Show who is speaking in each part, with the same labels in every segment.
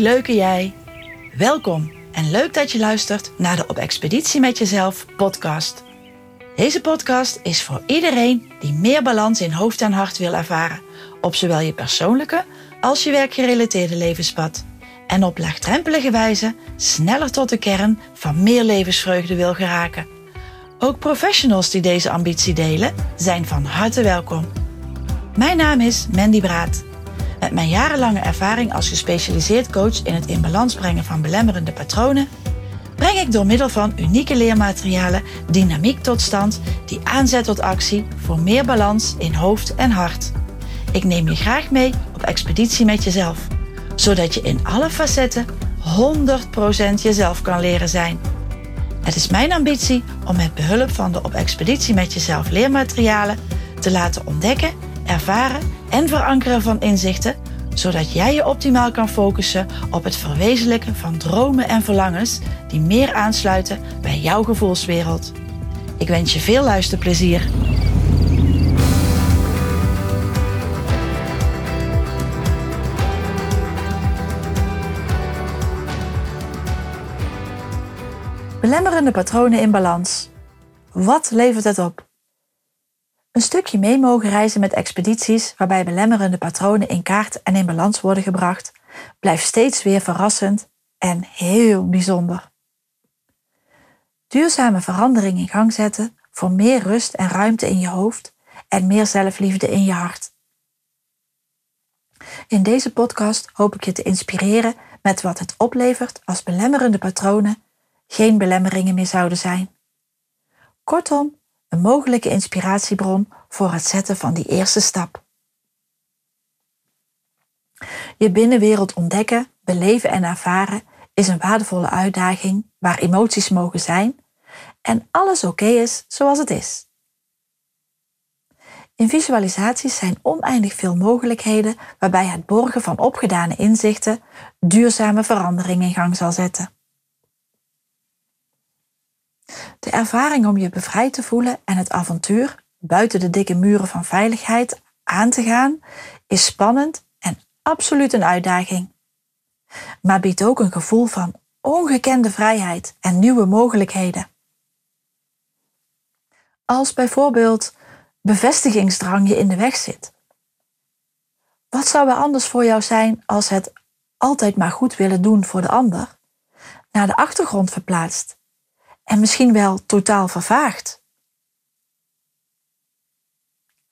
Speaker 1: Leuke jij. Welkom en leuk dat je luistert naar de Op Expeditie met Jezelf podcast. Deze podcast is voor iedereen die meer balans in hoofd en hart wil ervaren. Op zowel je persoonlijke als je werkgerelateerde levenspad. En op laagdrempelige wijze sneller tot de kern van meer levensvreugde wil geraken. Ook professionals die deze ambitie delen zijn van harte welkom. Mijn naam is Mandy Braat. Met mijn jarenlange ervaring als gespecialiseerd coach in het in balans brengen van belemmerende patronen, breng ik door middel van unieke leermaterialen dynamiek tot stand die aanzet tot actie voor meer balans in hoofd en hart. Ik neem je graag mee op expeditie met jezelf, zodat je in alle facetten 100% jezelf kan leren zijn. Het is mijn ambitie om met behulp van de op expeditie met jezelf leermaterialen te laten ontdekken, ervaren en verankeren van inzichten, zodat jij je optimaal kan focussen op het verwezenlijken van dromen en verlangens die meer aansluiten bij jouw gevoelswereld. Ik wens je veel luisterplezier. Belemmerende patronen in balans. Wat levert het op? Een stukje mee mogen reizen met expedities waarbij belemmerende patronen in kaart en in balans worden gebracht, blijft steeds weer verrassend en heel bijzonder. Duurzame verandering in gang zetten voor meer rust en ruimte in je hoofd en meer zelfliefde in je hart. In deze podcast hoop ik je te inspireren met wat het oplevert als belemmerende patronen geen belemmeringen meer zouden zijn. Kortom, een mogelijke inspiratiebron voor het zetten van die eerste stap. Je binnenwereld ontdekken, beleven en ervaren is een waardevolle uitdaging waar emoties mogen zijn en alles oké is zoals het is. In visualisaties zijn oneindig veel mogelijkheden waarbij het borgen van opgedane inzichten duurzame verandering in gang zal zetten. De ervaring om je bevrijd te voelen en het avontuur buiten de dikke muren van veiligheid aan te gaan is spannend en absoluut een uitdaging. Maar biedt ook een gevoel van ongekende vrijheid en nieuwe mogelijkheden. Als bijvoorbeeld bevestigingsdrang je in de weg zit. Wat zou er anders voor jou zijn als het altijd maar goed willen doen voor de ander naar de achtergrond verplaatst en misschien wel totaal vervaagd.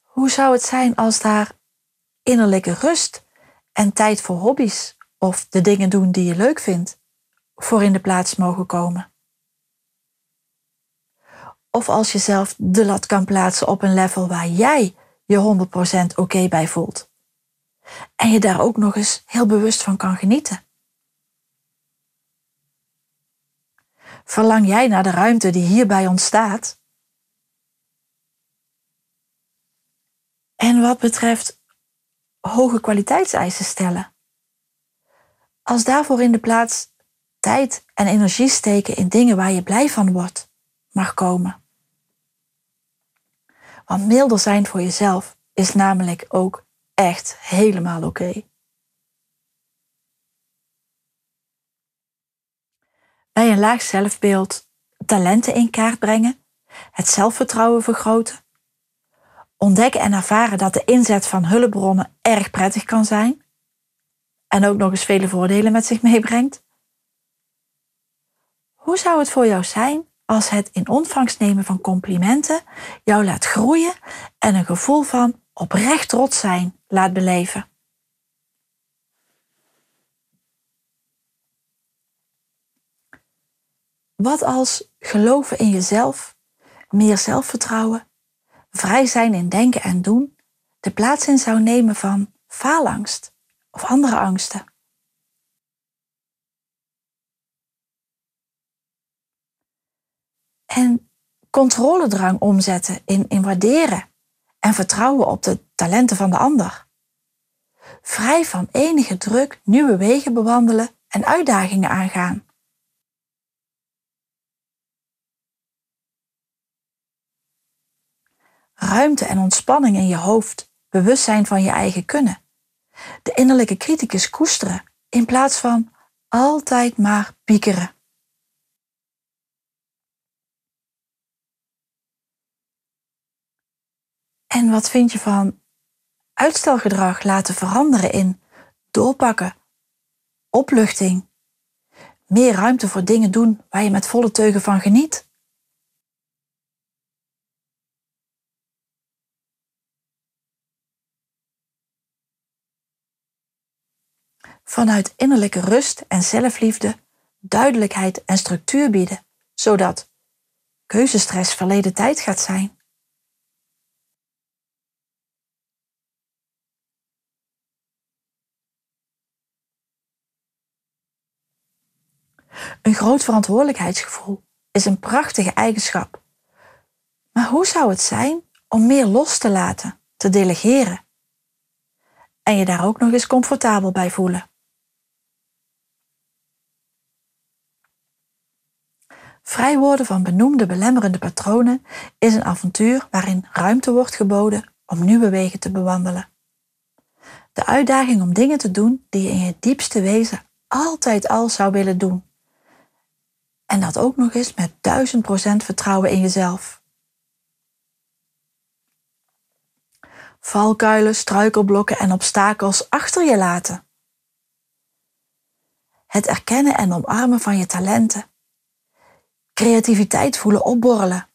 Speaker 1: Hoe zou het zijn als daar innerlijke rust en tijd voor hobby's of de dingen doen die je leuk vindt voor in de plaats mogen komen? Of als je zelf de lat kan plaatsen op een level waar jij je 100% oké bij voelt. En je daar ook nog eens heel bewust van kan genieten. Verlang jij naar de ruimte die hierbij ontstaat? En wat betreft hoge kwaliteitseisen stellen. Als daarvoor in de plaats tijd en energie steken in dingen waar je blij van wordt, mag komen. Want milder zijn voor jezelf is namelijk ook echt helemaal oké. Bij een laag zelfbeeld talenten in kaart brengen, het zelfvertrouwen vergroten, ontdekken en ervaren dat de inzet van hulpbronnen erg prettig kan zijn en ook nog eens vele voordelen met zich meebrengt. Hoe zou het voor jou zijn als het in ontvangst nemen van complimenten jou laat groeien en een gevoel van oprecht trots zijn laat beleven? Wat als geloven in jezelf, meer zelfvertrouwen, vrij zijn in denken en doen, de plaats in zou nemen van faalangst of andere angsten? En controledrang omzetten in, in waarderen en vertrouwen op de talenten van de ander. Vrij van enige druk nieuwe wegen bewandelen en uitdagingen aangaan. Ruimte en ontspanning in je hoofd, bewustzijn van je eigen kunnen. De innerlijke criticus koesteren in plaats van altijd maar piekeren. En wat vind je van uitstelgedrag laten veranderen in doorpakken, opluchting, meer ruimte voor dingen doen waar je met volle teugen van geniet? Vanuit innerlijke rust en zelfliefde duidelijkheid en structuur bieden, zodat keuzestress verleden tijd gaat zijn. Een groot verantwoordelijkheidsgevoel is een prachtige eigenschap. Maar hoe zou het zijn om meer los te laten, te delegeren en je daar ook nog eens comfortabel bij voelen? Vrij worden van benoemde belemmerende patronen is een avontuur waarin ruimte wordt geboden om nieuwe wegen te bewandelen. De uitdaging om dingen te doen die je in je diepste wezen altijd al zou willen doen. En dat ook nog eens met duizend procent vertrouwen in jezelf. Valkuilen, struikelblokken en obstakels achter je laten. Het erkennen en omarmen van je talenten creativiteit voelen opborrelen.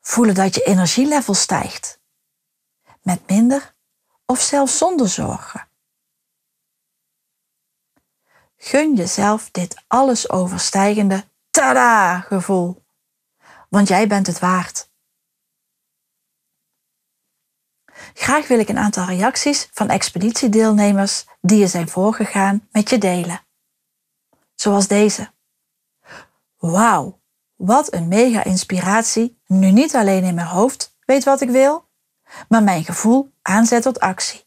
Speaker 1: Voelen dat je energielevel stijgt. Met minder of zelfs zonder zorgen. Gun jezelf dit alles overstijgende tada gevoel. Want jij bent het waard. Graag wil ik een aantal reacties van expeditiedeelnemers die je zijn voorgegaan met je delen. Zoals deze. Wauw, wat een mega inspiratie. Nu niet alleen in mijn hoofd weet wat ik wil, maar mijn gevoel aanzet tot actie.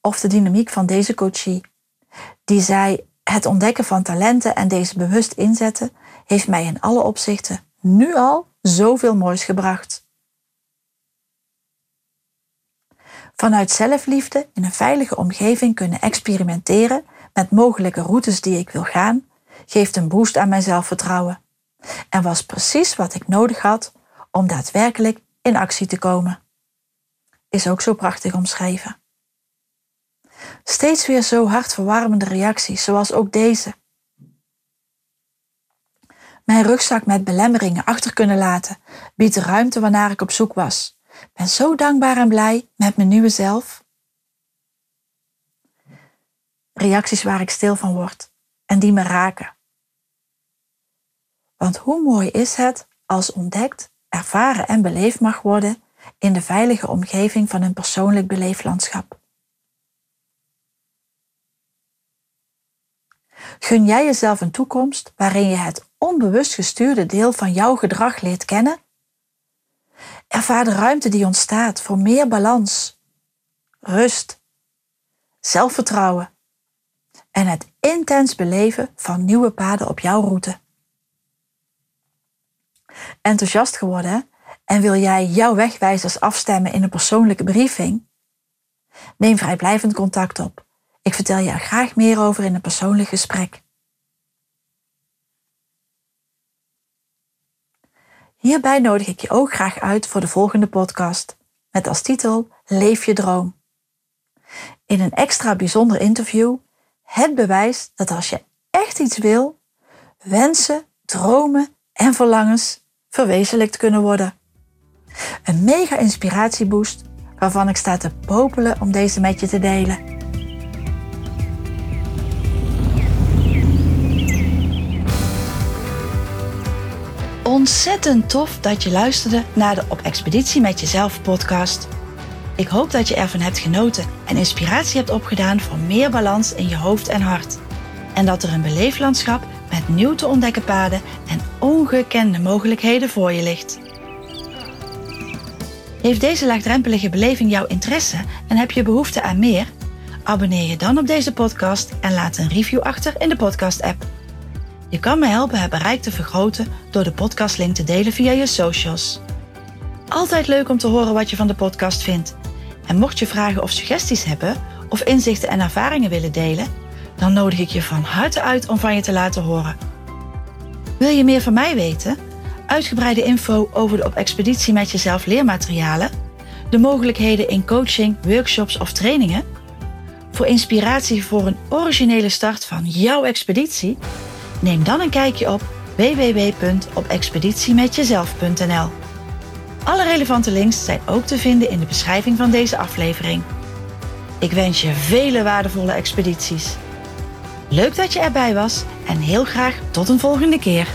Speaker 1: Of de dynamiek van deze coachie, die zei: Het ontdekken van talenten en deze bewust inzetten, heeft mij in alle opzichten nu al zoveel moois gebracht. Vanuit zelfliefde in een veilige omgeving kunnen experimenteren met mogelijke routes die ik wil gaan, geeft een boost aan mijn zelfvertrouwen en was precies wat ik nodig had om daadwerkelijk in actie te komen. Is ook zo prachtig omschreven. Steeds weer zo hartverwarmende reacties, zoals ook deze. Mijn rugzak met belemmeringen achter kunnen laten biedt de ruimte waarnaar ik op zoek was. Ben zo dankbaar en blij met mijn nieuwe zelf. Reacties waar ik stil van word en die me raken. Want hoe mooi is het als ontdekt, ervaren en beleefd mag worden in de veilige omgeving van een persoonlijk beleeflandschap. Gun jij jezelf een toekomst waarin je het onbewust gestuurde deel van jouw gedrag leert kennen? Ervaar de ruimte die ontstaat voor meer balans, rust, zelfvertrouwen en het intens beleven van nieuwe paden op jouw route. Enthousiast geworden en wil jij jouw wegwijzers afstemmen in een persoonlijke briefing? Neem vrijblijvend contact op. Ik vertel je er graag meer over in een persoonlijk gesprek. Hierbij nodig ik je ook graag uit voor de volgende podcast met als titel Leef je droom. In een extra bijzonder interview het bewijs dat als je echt iets wil, wensen, dromen en verlangens verwezenlijkt kunnen worden. Een mega inspiratieboost waarvan ik sta te popelen om deze met je te delen. Ontzettend tof dat je luisterde naar de Op Expeditie met Jezelf podcast. Ik hoop dat je ervan hebt genoten en inspiratie hebt opgedaan voor meer balans in je hoofd en hart. En dat er een beleeflandschap met nieuw te ontdekken paden en ongekende mogelijkheden voor je ligt. Heeft deze laagdrempelige beleving jouw interesse en heb je behoefte aan meer? Abonneer je dan op deze podcast en laat een review achter in de podcast-app. Je kan me helpen het bereik te vergroten door de podcastlink te delen via je socials. Altijd leuk om te horen wat je van de podcast vindt. En mocht je vragen of suggesties hebben, of inzichten en ervaringen willen delen, dan nodig ik je van harte uit om van je te laten horen. Wil je meer van mij weten? Uitgebreide info over de op expeditie met jezelf leermaterialen, de mogelijkheden in coaching, workshops of trainingen? Voor inspiratie voor een originele start van jouw expeditie? Neem dan een kijkje op www.opexpeditiemetjezelf.nl. Alle relevante links zijn ook te vinden in de beschrijving van deze aflevering. Ik wens je vele waardevolle expedities. Leuk dat je erbij was en heel graag tot een volgende keer.